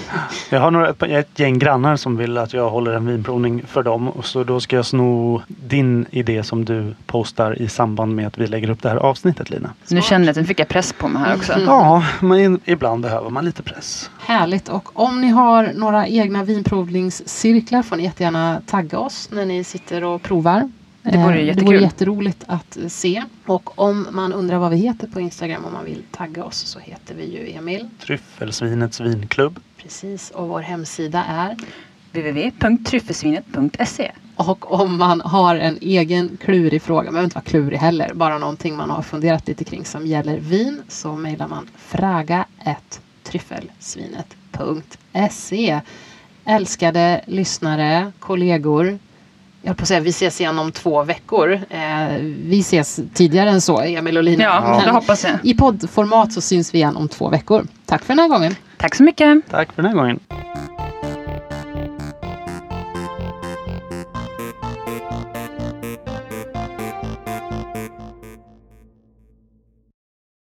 Jag har några, ett gäng grannar som vill att jag håller en vinprovning för dem. Och så då ska jag sno din idé som du postar i samband med att vi lägger upp det här avsnittet Lina. Nu känner jag att nu fick jag press på mig här också. Ja, men ibland behöver man lite press. Härligt och om ni har några egna vinprovningscirklar får ni jättegärna tagga oss när ni sitter och provar. Det vore Eh, jättekul. Det vore jätteroligt att se. Och om man undrar vad vi heter på Instagram om man vill tagga oss så heter vi ju Emil. Tryffelsvinets vinklubb. Precis och vår hemsida är www.tryffelsvinet.se Och om man har en egen klurig fråga, men behöver inte vara klurig heller, bara någonting man har funderat lite kring som gäller vin så mejlar man fraga tryffelsvinet.se Älskade lyssnare, kollegor, jag höll på att säga vi ses igen om två veckor. Eh, vi ses tidigare än så, Emil och Lina. Ja, det hoppas jag. I poddformat så syns vi igen om två veckor. Tack för den här gången. Tack så mycket. Tack för den här gången.